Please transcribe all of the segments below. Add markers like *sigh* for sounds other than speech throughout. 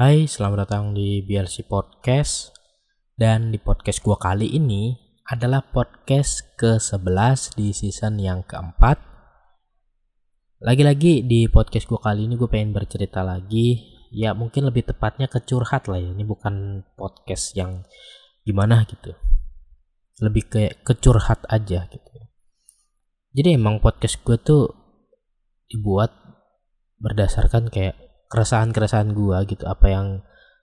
Hai, selamat datang di BLC Podcast. Dan di podcast gua kali ini adalah podcast ke-11 di season yang keempat. Lagi-lagi di podcast gua kali ini gue pengen bercerita lagi. Ya mungkin lebih tepatnya kecurhat lah ya. Ini bukan podcast yang gimana gitu. Lebih kayak kecurhat aja gitu. Jadi emang podcast gue tuh dibuat berdasarkan kayak keresahan-keresahan gua gitu apa yang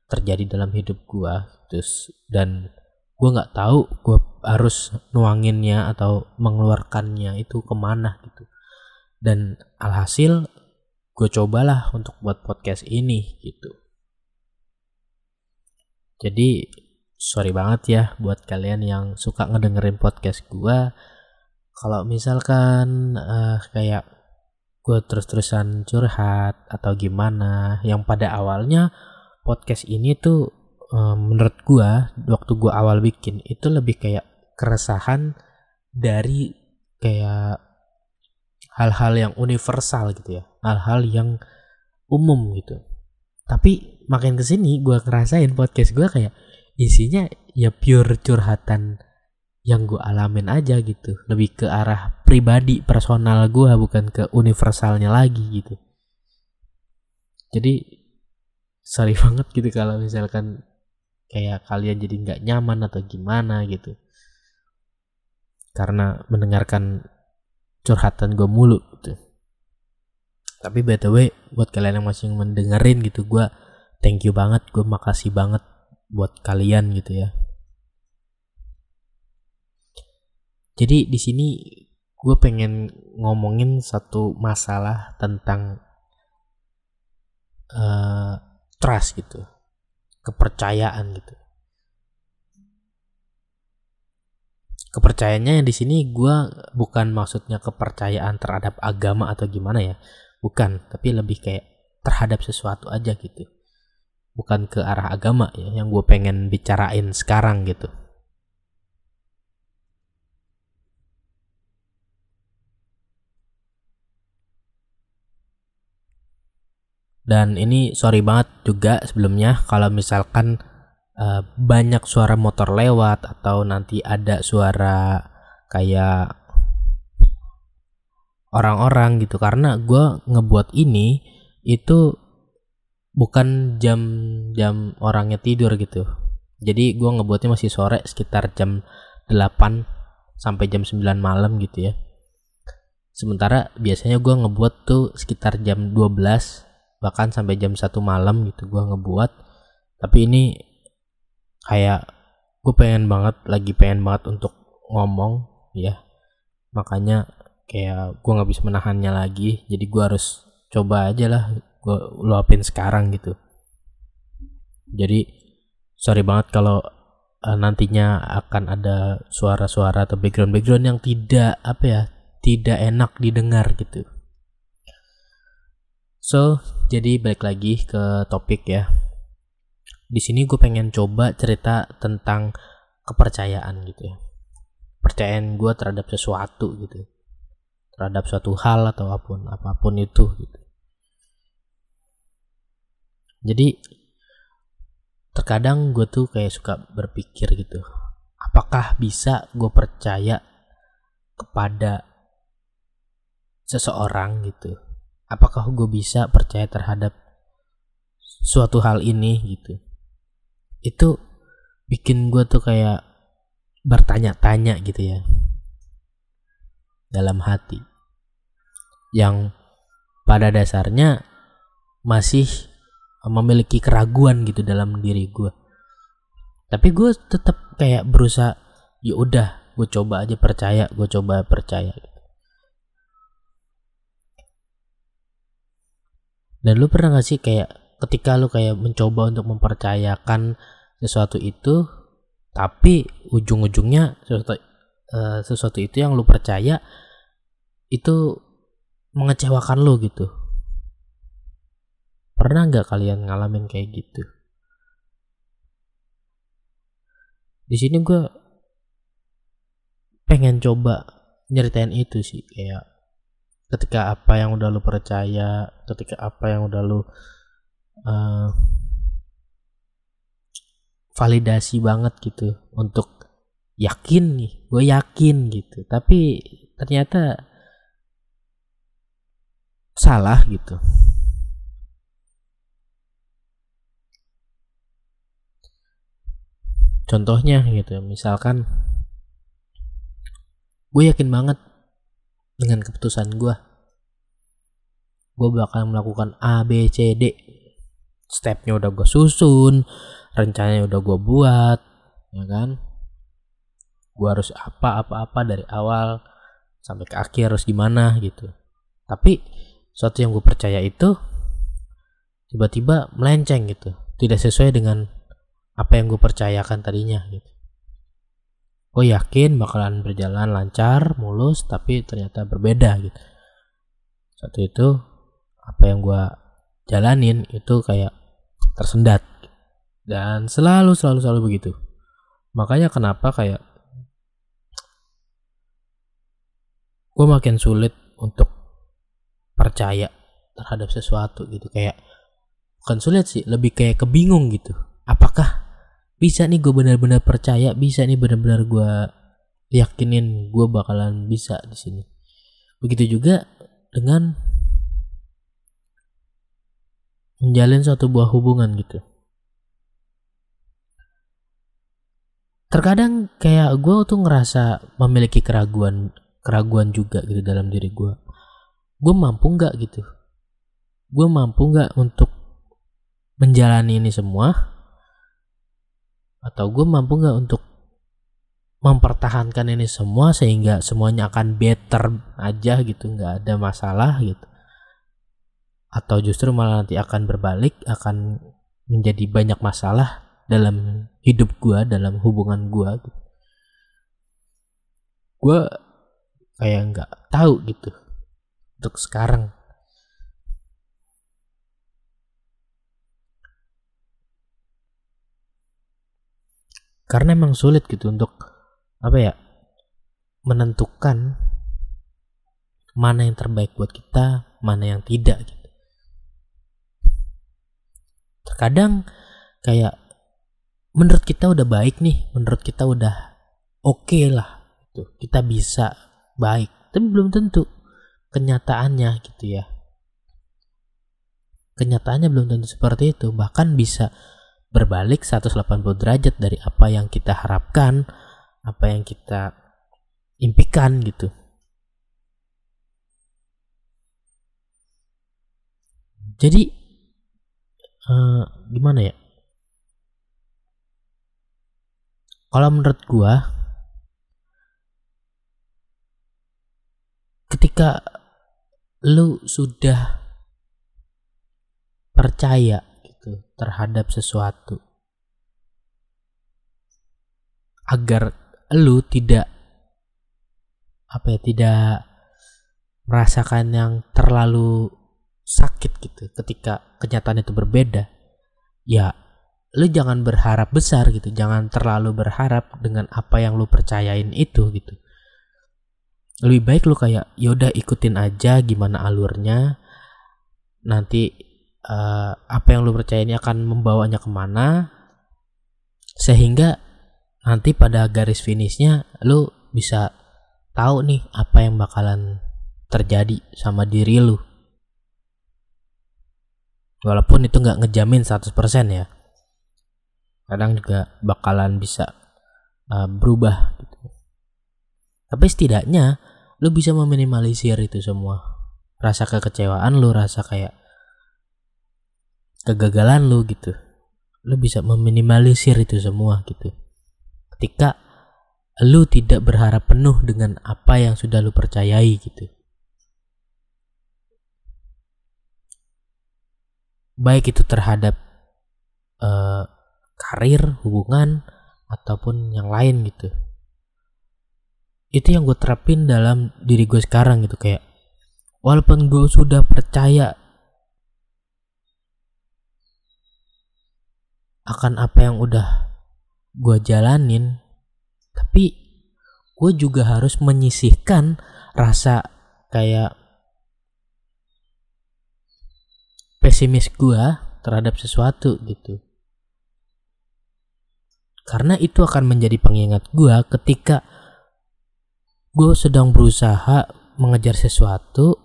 terjadi dalam hidup gua terus dan gua nggak tahu gua harus nuanginnya atau mengeluarkannya itu ke mana gitu. Dan alhasil gue cobalah untuk buat podcast ini gitu. Jadi sorry banget ya buat kalian yang suka ngedengerin podcast gua. Kalau misalkan uh, kayak gue terus-terusan curhat atau gimana. Yang pada awalnya podcast ini tuh um, menurut gue waktu gue awal bikin itu lebih kayak keresahan dari kayak hal-hal yang universal gitu ya. Hal-hal yang umum gitu. Tapi makin ke sini gue ngerasain podcast gue kayak isinya ya pure curhatan yang gue alamin aja gitu. Lebih ke arah pribadi personal gue bukan ke universalnya lagi gitu. Jadi sorry *laughs* banget gitu kalau misalkan kayak kalian jadi nggak nyaman atau gimana gitu. Karena mendengarkan curhatan gue mulu gitu. Tapi btw buat kalian yang masih mendengarin gitu gue thank you banget gue makasih banget buat kalian gitu ya Jadi di sini gue pengen ngomongin satu masalah tentang uh, trust gitu, kepercayaan gitu. Kepercayaannya di sini gue bukan maksudnya kepercayaan terhadap agama atau gimana ya, bukan, tapi lebih kayak terhadap sesuatu aja gitu, bukan ke arah agama ya, yang gue pengen bicarain sekarang gitu. Dan ini sorry banget juga sebelumnya kalau misalkan uh, banyak suara motor lewat atau nanti ada suara kayak orang-orang gitu karena gue ngebuat ini itu bukan jam-jam orangnya tidur gitu. Jadi gue ngebuatnya masih sore sekitar jam 8 sampai jam 9 malam gitu ya. Sementara biasanya gue ngebuat tuh sekitar jam 12 bahkan sampai jam satu malam gitu gue ngebuat. Tapi ini kayak gue pengen banget lagi pengen banget untuk ngomong ya. Makanya kayak gue nggak bisa menahannya lagi. Jadi gue harus coba aja lah gue luapin sekarang gitu. Jadi sorry banget kalau uh, nantinya akan ada suara-suara atau background-background yang tidak apa ya tidak enak didengar gitu So, jadi balik lagi ke topik ya. Di sini gue pengen coba cerita tentang kepercayaan gitu ya. Percayaan gue terhadap sesuatu gitu. Terhadap suatu hal atau apa pun, apa pun itu gitu. Jadi terkadang gue tuh kayak suka berpikir gitu. Apakah bisa gue percaya kepada seseorang gitu apakah gue bisa percaya terhadap suatu hal ini gitu. Itu bikin gue tuh kayak bertanya-tanya gitu ya. Dalam hati. Yang pada dasarnya masih memiliki keraguan gitu dalam diri gue tapi gue tetap kayak berusaha ya udah gue coba aja percaya gue coba percaya Dan lu pernah gak sih kayak ketika lu kayak mencoba untuk mempercayakan sesuatu itu tapi ujung-ujungnya sesuatu uh, sesuatu itu yang lu percaya itu mengecewakan lu gitu. Pernah nggak kalian ngalamin kayak gitu? Di sini gue pengen coba nyeritain itu sih kayak ketika apa yang udah lu percaya ketika apa yang udah lu uh, validasi banget gitu untuk yakin nih gue yakin gitu. Tapi ternyata salah gitu. Contohnya gitu misalkan gue yakin banget dengan keputusan gue gue bakal melakukan A B C D. Stepnya udah gue susun rencananya udah gue buat ya kan? Gue harus apa apa apa dari awal sampai ke akhir harus gimana gitu. Tapi suatu yang gue percaya itu tiba-tiba melenceng gitu. Tidak sesuai dengan apa yang gue percayakan tadinya gitu gue yakin bakalan berjalan lancar mulus tapi ternyata berbeda gitu. Satu itu apa yang gue jalanin itu kayak tersendat. Dan selalu selalu selalu begitu. Makanya kenapa kayak gue makin sulit untuk percaya terhadap sesuatu gitu. Kayak bukan sulit sih lebih kayak kebingung gitu. Apakah bisa nih gue benar-benar percaya bisa nih benar-benar gue yakinin gue bakalan bisa di sini. Begitu juga dengan menjalin suatu buah hubungan gitu. Terkadang kayak gue tuh ngerasa memiliki keraguan keraguan juga gitu dalam diri gue gue mampu nggak gitu? Gue mampu nggak untuk menjalani ini semua atau gue mampu nggak untuk mempertahankan ini semua sehingga semuanya akan better aja gitu nggak ada masalah gitu atau justru malah nanti akan berbalik akan menjadi banyak masalah dalam hidup gue dalam hubungan gue gitu. gue kayak nggak tahu gitu untuk sekarang karena emang sulit gitu untuk apa ya menentukan mana yang terbaik buat kita mana yang tidak gitu. Terkadang kayak menurut kita udah baik nih menurut kita udah oke okay lah gitu. Kita bisa baik tapi belum tentu kenyataannya gitu ya. Kenyataannya belum tentu seperti itu. Bahkan bisa berbalik 180 derajat dari apa yang kita harapkan apa yang kita impikan gitu. Jadi uh, gimana ya? Kalau menurut gua ketika lu sudah percaya gitu terhadap sesuatu. Agar lu tidak apa ya tidak merasakan yang terlalu sakit gitu ketika kenyataan itu berbeda ya lu jangan berharap besar gitu. Jangan terlalu berharap dengan apa yang lu percayain itu gitu. Lebih baik lu kayak yaudah ikutin aja gimana alurnya. Nanti uh, apa yang lu percaya ini akan membawanya ke mana sehingga nanti pada garis finishnya lu bisa tahu nih apa yang bakalan terjadi sama diri lu. Walaupun itu nggak ngejamin 100% ya. Kadang juga bakalan bisa uh, berubah gitu. Tapi setidaknya lu bisa meminimalisir itu semua. Rasa kekecewaan lu rasa kayak kegagalan lu gitu. Lu bisa meminimalisir itu semua gitu. Ketika lu tidak berharap penuh dengan apa yang sudah lu percayai gitu. Baik itu terhadap uh, karir hubungan ataupun yang lain gitu. Itu yang gue terapin dalam diri gue sekarang gitu kayak walaupun gue sudah percaya akan apa yang udah gue jalanin. Tapi gue juga harus menyisihkan rasa kayak pesimis gue terhadap sesuatu gitu. Karena itu akan menjadi pengingat gue ketika gue sedang berusaha mengejar sesuatu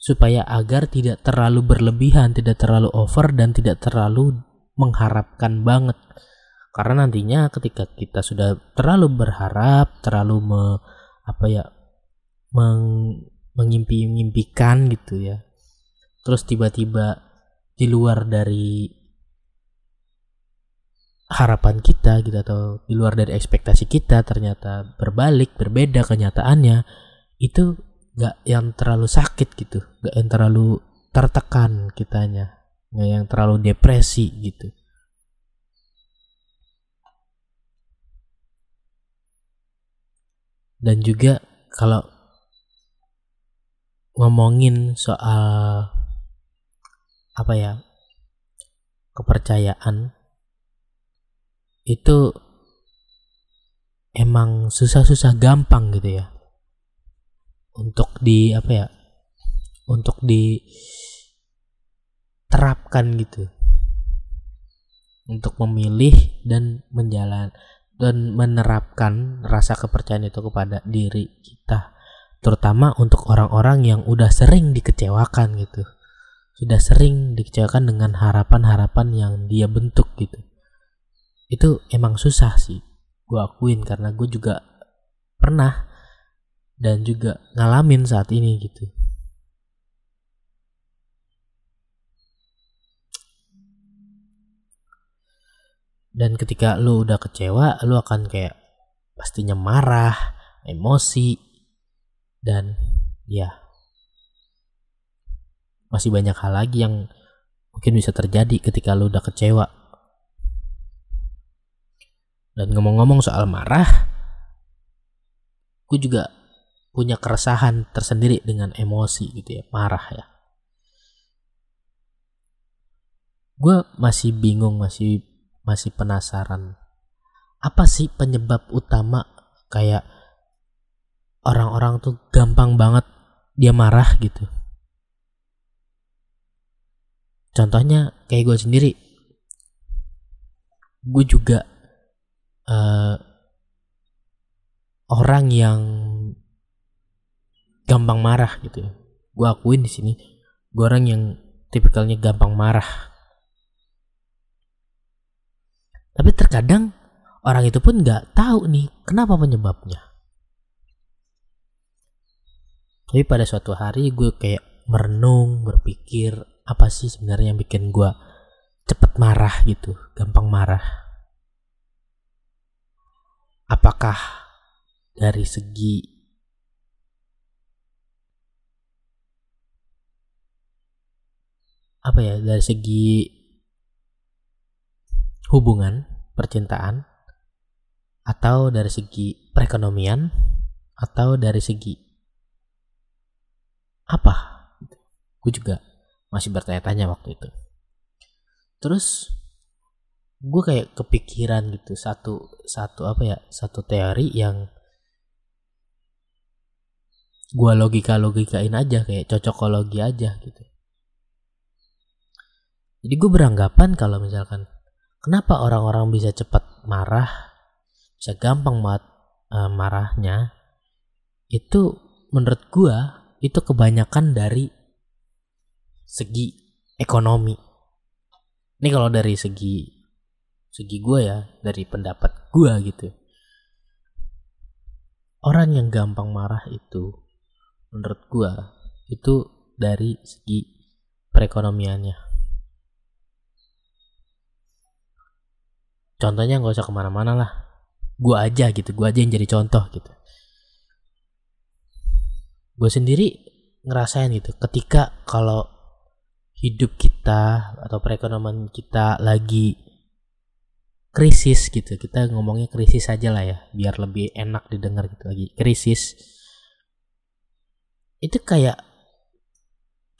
supaya agar tidak terlalu berlebihan, tidak terlalu over dan tidak terlalu mengharapkan banget. Karena nantinya ketika kita sudah terlalu berharap, terlalu me, apa ya meng, mengimpi-impikan gitu ya. Terus tiba-tiba di luar dari harapan kita gitu atau di luar dari ekspektasi kita ternyata berbalik berbeda kenyataannya itu gak yang terlalu sakit gitu gak yang terlalu tertekan kitanya gak yang terlalu depresi gitu. Dan juga kalau ngomongin soal apa ya kepercayaan itu emang susah-susah gampang gitu ya. Untuk di apa ya untuk diterapkan gitu. Untuk memilih dan menjalan dan menerapkan rasa kepercayaan itu kepada diri kita. Terutama untuk orang-orang yang udah sering dikecewakan gitu. Sudah sering dikecewakan dengan harapan-harapan yang dia bentuk gitu. Itu emang susah sih gue akuin karena gue juga pernah dan juga ngalamin saat ini gitu dan ketika lu udah kecewa lu akan kayak pastinya marah emosi dan ya masih banyak hal lagi yang mungkin bisa terjadi ketika lu udah kecewa dan ngomong-ngomong soal marah, gue juga punya keresahan tersendiri dengan emosi gitu ya, marah ya. Gue masih bingung, masih masih penasaran. Apa sih penyebab utama kayak orang-orang tuh gampang banget dia marah gitu. Contohnya kayak gue sendiri. Gue juga uh, orang yang gampang marah gitu. Gue akuin di sini, gue orang yang tipikalnya gampang marah. Tapi terkadang orang itu pun nggak tahu nih kenapa penyebabnya. Tapi pada suatu hari gue kayak merenung, berpikir apa sih sebenarnya yang bikin gue cepet marah gitu, gampang marah apakah dari segi apa ya dari segi hubungan percintaan atau dari segi perekonomian atau dari segi apa? Gue juga masih bertanya-tanya waktu itu. Terus gue kayak kepikiran gitu satu satu apa ya satu teori yang gue logika logikain aja kayak cocokologi aja gitu. Jadi gue beranggapan kalau misalkan kenapa orang-orang bisa cepat marah bisa gampang banget uh, marahnya? Itu menurut gue itu kebanyakan dari segi ekonomi. Ini kalau dari segi segi gue ya dari pendapat gue gitu. Orang yang gampang marah itu menurut gue itu dari segi perekonomiannya contohnya nggak usah ke mana-mana lah. Gue aja gitu gue aja yang jadi contoh gitu. Gue sendiri ngerasain gitu ketika kalau hidup kita atau perekonomian kita lagi krisis gitu kita ngomongnya krisis aja lah ya biar lebih enak didengar gitu lagi krisis. Itu kayak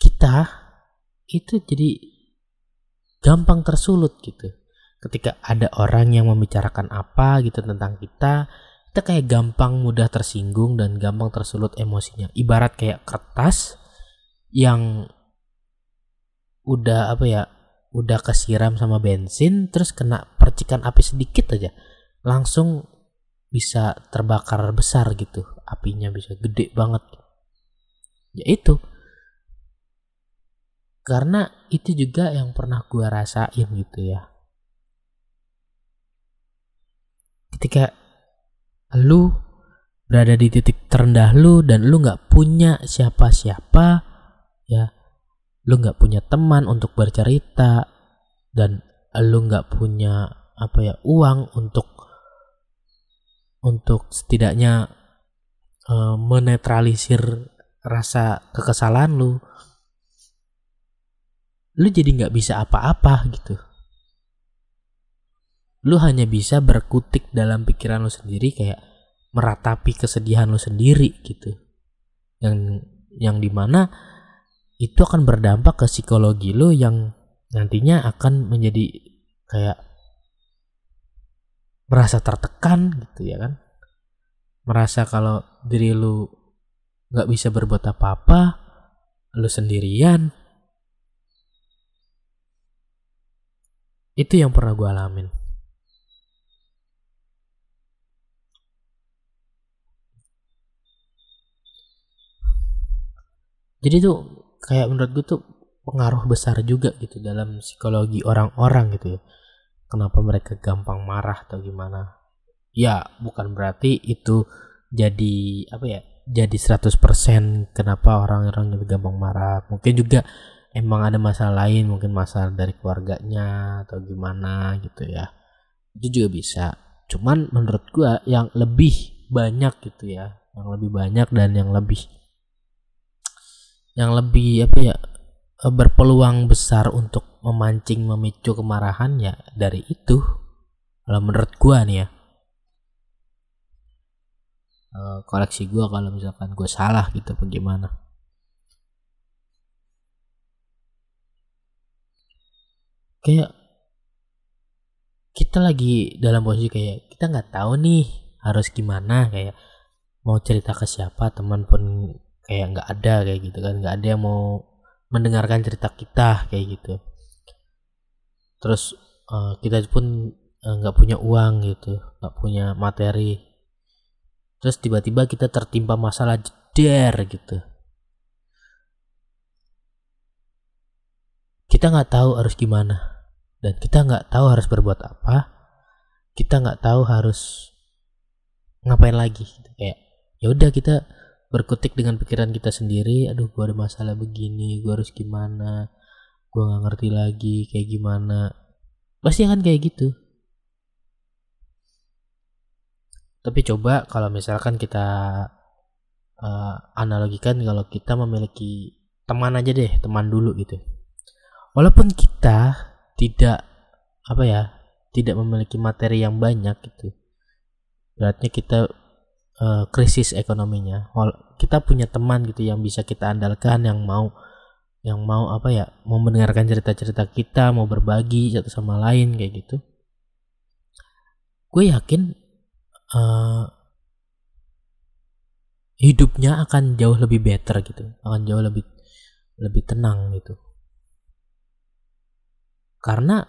kita itu jadi gampang tersulut gitu ketika ada orang yang membicarakan apa gitu tentang kita kita kayak gampang mudah tersinggung dan gampang tersulut emosinya. Ibarat kayak kertas yang udah apa ya udah kesiram sama bensin terus kena percikan api sedikit aja langsung bisa terbakar besar gitu apinya bisa gede banget. Ya itu. Karena itu juga yang pernah gue rasain gitu ya ketika lu berada di titik terendah lu dan lu nggak punya siapa-siapa ya lu nggak punya teman untuk bercerita dan lu nggak punya apa ya uang untuk untuk setidaknya uh, menetralisir rasa kekesalan lu lu jadi nggak bisa apa-apa gitu lu hanya bisa berkutik dalam pikiran lu sendiri kayak meratapi kesedihan lu sendiri gitu. Yang yang di mana itu akan berdampak ke psikologi lu yang nantinya akan menjadi kayak merasa tertekan gitu ya kan? Merasa kalau diri lu nggak bisa berbuat apa-apa lu sendirian. Itu yang pernah gue alamin jadi tuh kayak menurut gue tuh pengaruh besar juga gitu dalam psikologi orang-orang gitu ya. Kenapa mereka gampang marah atau gimana? Ya bukan berarti itu jadi apa ya jadi 100% kenapa orang-orang itu gampang marah. Mungkin juga emang ada masalah lain mungkin masalah dari keluarganya atau gimana gitu ya. Itu juga bisa. Cuman menurut gua yang lebih banyak gitu ya yang lebih banyak dan yang lebih yang lebih apa ya berpeluang besar untuk memancing memicu kemarahan ya dari itu. Kalau menurut gua nih ya. Uh, koleksi gua kalau misalkan gua salah gitu bagaimana kayak kita lagi dalam posisi kayak kita nggak tahu nih harus gimana kayak mau cerita ke siapa teman pun kayak nggak ada kayak gitu kan. Nggak ada yang mau mendengarkan cerita kita kayak gitu. Terus uh, kita pun eh, nggak uh, punya uang gitu nggak punya materi. Terus tiba-tiba kita tertimpa masalah jeder gitu. Kita nggak tahu harus gimana. Dan kita nggak tahu harus berbuat apa. Kita nggak tahu harus ngapain lagi gitu. kayak ya udah kita berkutik dengan pikiran kita sendiri aduh gue ada masalah begini gue harus gimana? Gue nggak ngerti lagi kayak gimana. Pasti akan kayak gitu. Tapi coba kalau misalkan kita uh, analogikan kalau kita memiliki teman aja deh teman dulu gitu. Walaupun kita tidak apa ya tidak memiliki materi yang banyak gitu. Berarti kita uh, krisis ekonominya. Kita punya teman gitu yang bisa kita andalkan yang mau yang mau apa ya mau mendengarkan cerita-cerita kita mau berbagi satu sama lain kayak gitu. Gue yakin uh, hidupnya akan jauh lebih better gitu akan jauh lebih lebih tenang gitu. Karena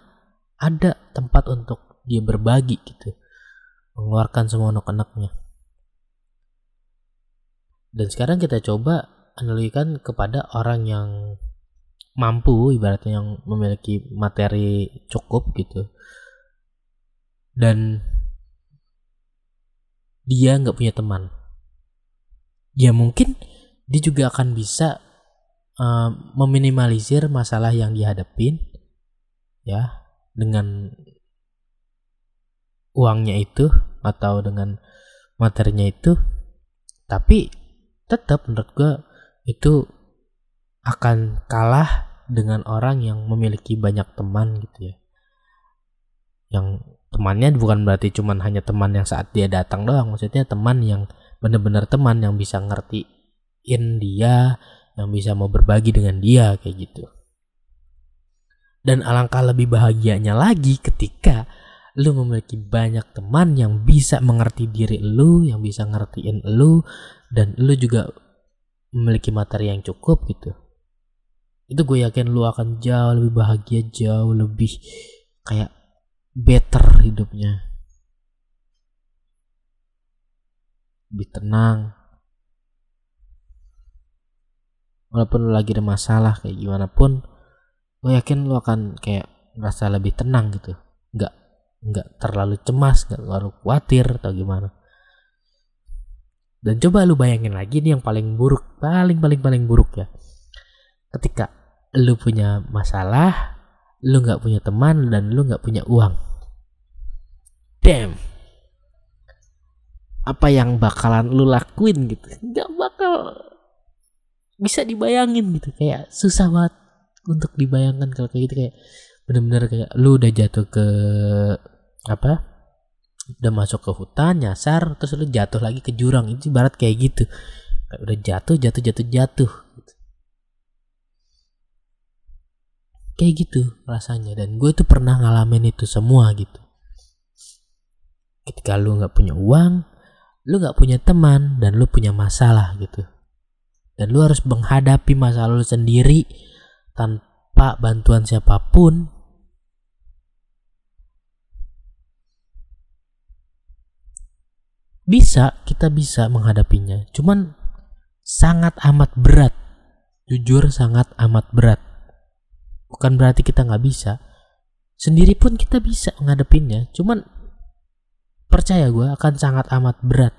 ada tempat untuk dia berbagi gitu mengeluarkan semua unek-uneknya dan sekarang kita coba analogikan kepada orang yang mampu ibaratnya yang memiliki materi cukup gitu. Dan dia nggak punya teman. Ya mungkin dia juga akan bisa uh, meminimalisir masalah yang dihadapin ya dengan uangnya itu atau dengan materinya itu. Tapi tetap menurut gue itu akan kalah dengan orang yang memiliki banyak teman gitu ya. Yang temannya bukan berarti cuman hanya teman yang saat dia datang doang maksudnya teman yang benar-benar teman yang bisa ngertiin dia yang bisa mau berbagi dengan dia kayak gitu. Dan alangkah lebih bahagianya lagi ketika lu memiliki banyak teman yang bisa mengerti diri lu, yang bisa ngertiin lu, dan lu juga memiliki materi yang cukup gitu. itu gue yakin lu akan jauh lebih bahagia jauh lebih kayak better hidupnya. Lebih tenang. Walaupun lu lagi ada masalah kayak gimana pun gue yakin lu akan kayak merasa lebih tenang gitu. Nggak nggak terlalu cemas nggak terlalu khawatir atau gimana dan coba lu bayangin lagi nih yang paling buruk paling paling paling buruk ya. Ketika lu punya masalah lu nggak punya teman dan lu nggak punya uang. Damn. Apa yang bakalan lu lakuin gitu? Nggak bakal bisa dibayangin gitu. Kayak susah banget untuk dibayangkan kalau kayak gitu. Kayak bener-bener kayak lu udah jatuh ke apa udah masuk ke hutan nyasar terus lu jatuh lagi ke jurang. Itu barat kayak gitu. Udah jatuh jatuh jatuh jatuh. Kayak gitu rasanya. Dan gue tuh pernah ngalamin itu semua gitu. Ketika lu nggak punya uang lu nggak punya teman dan lu punya masalah gitu. Dan lu harus menghadapi masalah lu sendiri tanpa bantuan siapa pun bisa kita bisa menghadapinya. Cuman sangat amat berat. Jujur sangat amat berat. Bukan berarti kita nggak bisa. Sendiri pun kita bisa menghadapinya. Cuman percaya gue akan sangat amat berat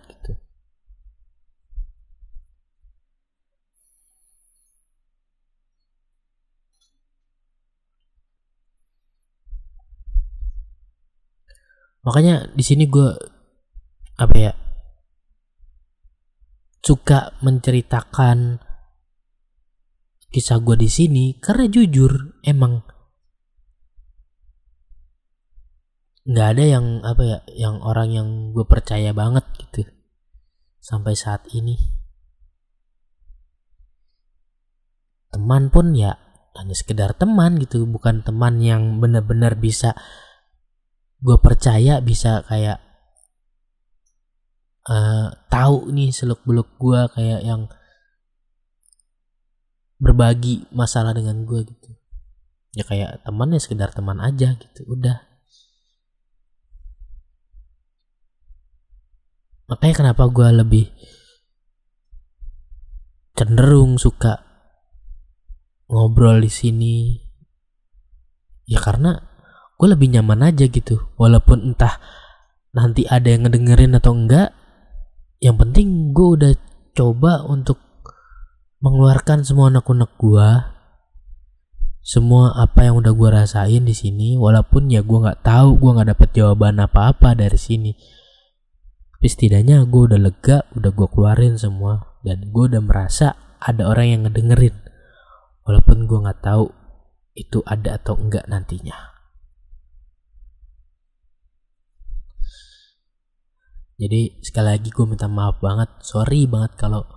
makanya di sini gue apa ya suka menceritakan kisah gue di sini karena jujur emang nggak ada yang apa ya yang orang yang gue percaya banget gitu sampai saat ini. Teman pun ya hanya sekedar teman gitu bukan teman yang benar-benar bisa gue percaya bisa kayak uh, tahu nih seluk beluk gue kayak yang berbagi masalah dengan gue gitu. Ya kayak teman ya sekedar teman aja gitu udah. Makanya kenapa gue lebih cenderung suka ngobrol di sini? Ya karena gue lebih nyaman aja gitu walaupun entah nanti ada yang ngedengerin atau enggak yang penting gue udah coba untuk mengeluarkan semua anak-anak gue semua apa yang udah gue rasain di sini walaupun ya gue nggak tahu gue nggak dapet jawaban apa-apa dari sini. Tapi setidaknya gue udah lega udah gue keluarin semua dan gue udah merasa ada orang yang ngedengerin. Walaupun gue nggak tahu itu ada atau enggak nantinya jadi sekali lagi gue minta maaf banget. Sorry banget kalau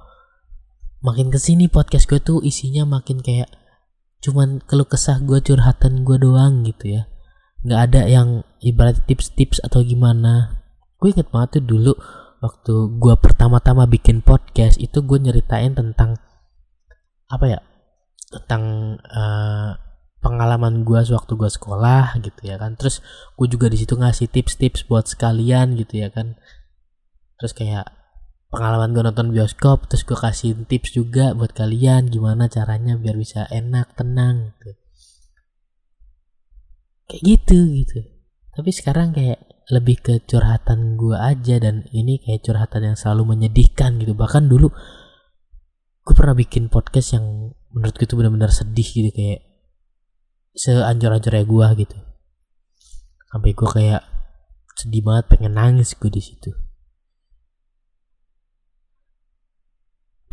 makin ke sini podcast gue tuh isinya makin kayak cuman keluh kesah gue curhatan gue doang gitu ya. Nggak ada yang ibarat tips-tips atau gimana. Gue inget banget tuh dulu waktu gue pertama-tama bikin podcast itu gue nyeritain tentang apa ya? Tentang uh, pengalaman gue sewaktu gue sekolah gitu ya kan. Terus gue juga di situ ngasih tips-tips buat sekalian gitu ya kan terus kayak pengalaman gue nonton bioskop terus gue kasih tips juga buat kalian gimana caranya biar bisa enak tenang gitu. Kayak gitu gitu. Tapi sekarang kayak lebih ke curhatan gue aja dan ini kayak curhatan yang selalu menyedihkan gitu. Bahkan dulu gue pernah bikin podcast yang menurut gue itu benar-benar sedih gitu kayak seancur-ancurnya gue gitu. Sampai gue kayak sedih banget pengen nangis gue di situ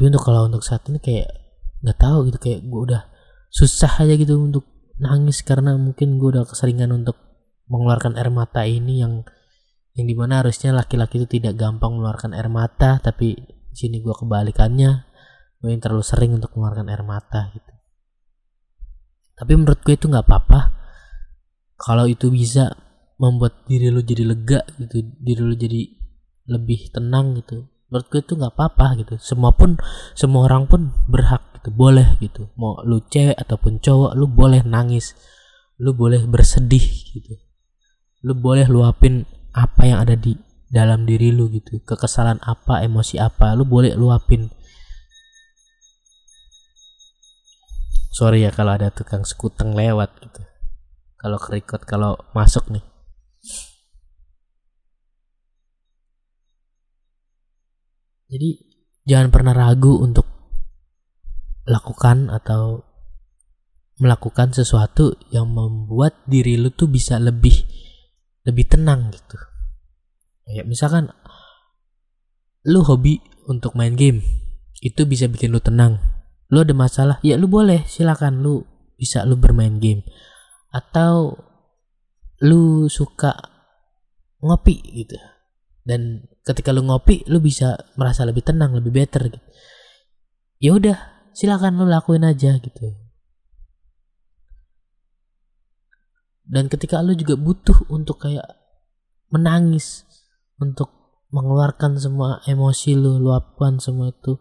tapi untuk kalau untuk saat ini kayak nggak tahu gitu kayak gue udah susah aja gitu untuk nangis karena mungkin gue udah keseringan untuk mengeluarkan air mata ini yang yang di mana harusnya laki-laki itu tidak gampang mengeluarkan air mata tapi sini gue kebalikannya. Gue yang terlalu sering untuk mengeluarkan air mata gitu. Tapi menurut gue itu nggak apa-apa. Kalau itu bisa membuat diri lo jadi lega gitu diri lo jadi lebih tenang gitu menurut gue itu nggak apa-apa gitu. Semua pun semua orang pun berhak gitu boleh gitu. Mau lu cewek ataupun cowok lu boleh nangis. Lu boleh bersedih gitu. Lu boleh luapin apa yang ada di dalam diri lu gitu. Kekesalan apa emosi apa lu boleh luapin. Sorry ya kalau ada tukang sekuteng lewat gitu. Kalau kerikot kalau masuk nih jadi jangan pernah ragu untuk lakukan atau melakukan sesuatu yang membuat diri lu tuh bisa lebih lebih tenang gitu. Ya misalkan lu hobi untuk main game, itu bisa bikin lu tenang. Lu ada masalah, ya lu boleh silakan lu bisa lu bermain game. Atau lu suka ngopi gitu. Dan ketika lu ngopi, lu bisa merasa lebih tenang, lebih better gitu. Ya udah, silakan lu lakuin aja gitu. Dan ketika lu juga butuh untuk kayak menangis untuk mengeluarkan semua emosi lu luapkan semua itu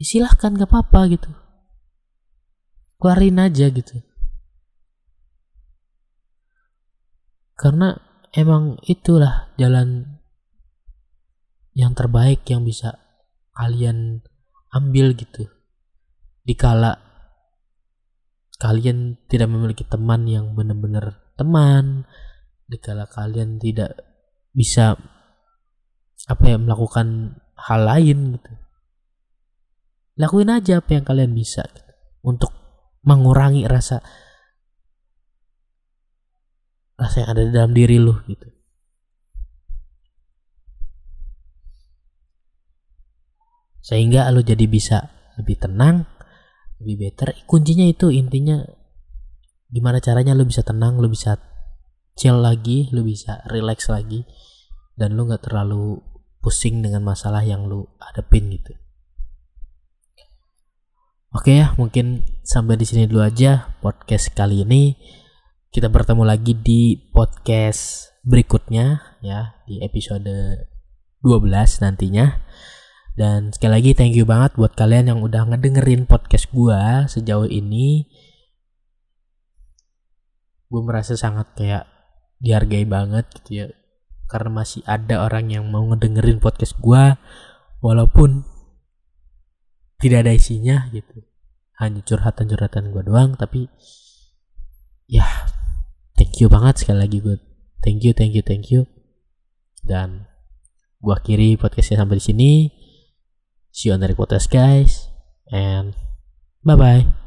ya silahkan gak apa-apa gitu. Keluarin aja gitu. Karena emang itulah jalan yang terbaik yang bisa kalian ambil gitu. Dikala kalian tidak memiliki teman yang benar-benar teman dikala kalian tidak bisa apa ya melakukan hal lain gitu. Lakuin aja apa yang kalian bisa gitu, untuk mengurangi rasa rasa yang ada di dalam diri lu gitu sehingga lu jadi bisa lebih tenang lebih better. Kuncinya itu intinya gimana caranya lu bisa tenang lu bisa chill lagi lu bisa relax lagi dan lu nggak terlalu pusing dengan masalah yang lu hadapin gitu. Oke ya mungkin sampai di sini dulu aja podcast kali ini. Kita bertemu lagi di podcast berikutnya ya di episode 12 nantinya dan sekali lagi thank you banget buat kalian yang udah ngedengerin podcast gue sejauh ini. Gue merasa sangat kayak dihargai banget gitu ya. Karena masih ada orang yang mau ngedengerin podcast gue walaupun tidak ada isinya gitu. Hanya curhatan-curhatan gue doang tapi ya thank you banget sekali lagi gue. Thank you, thank you, thank you. Dan gue akhiri podcastnya sampai di sini. See you on the next podcast, guys. And bye bye.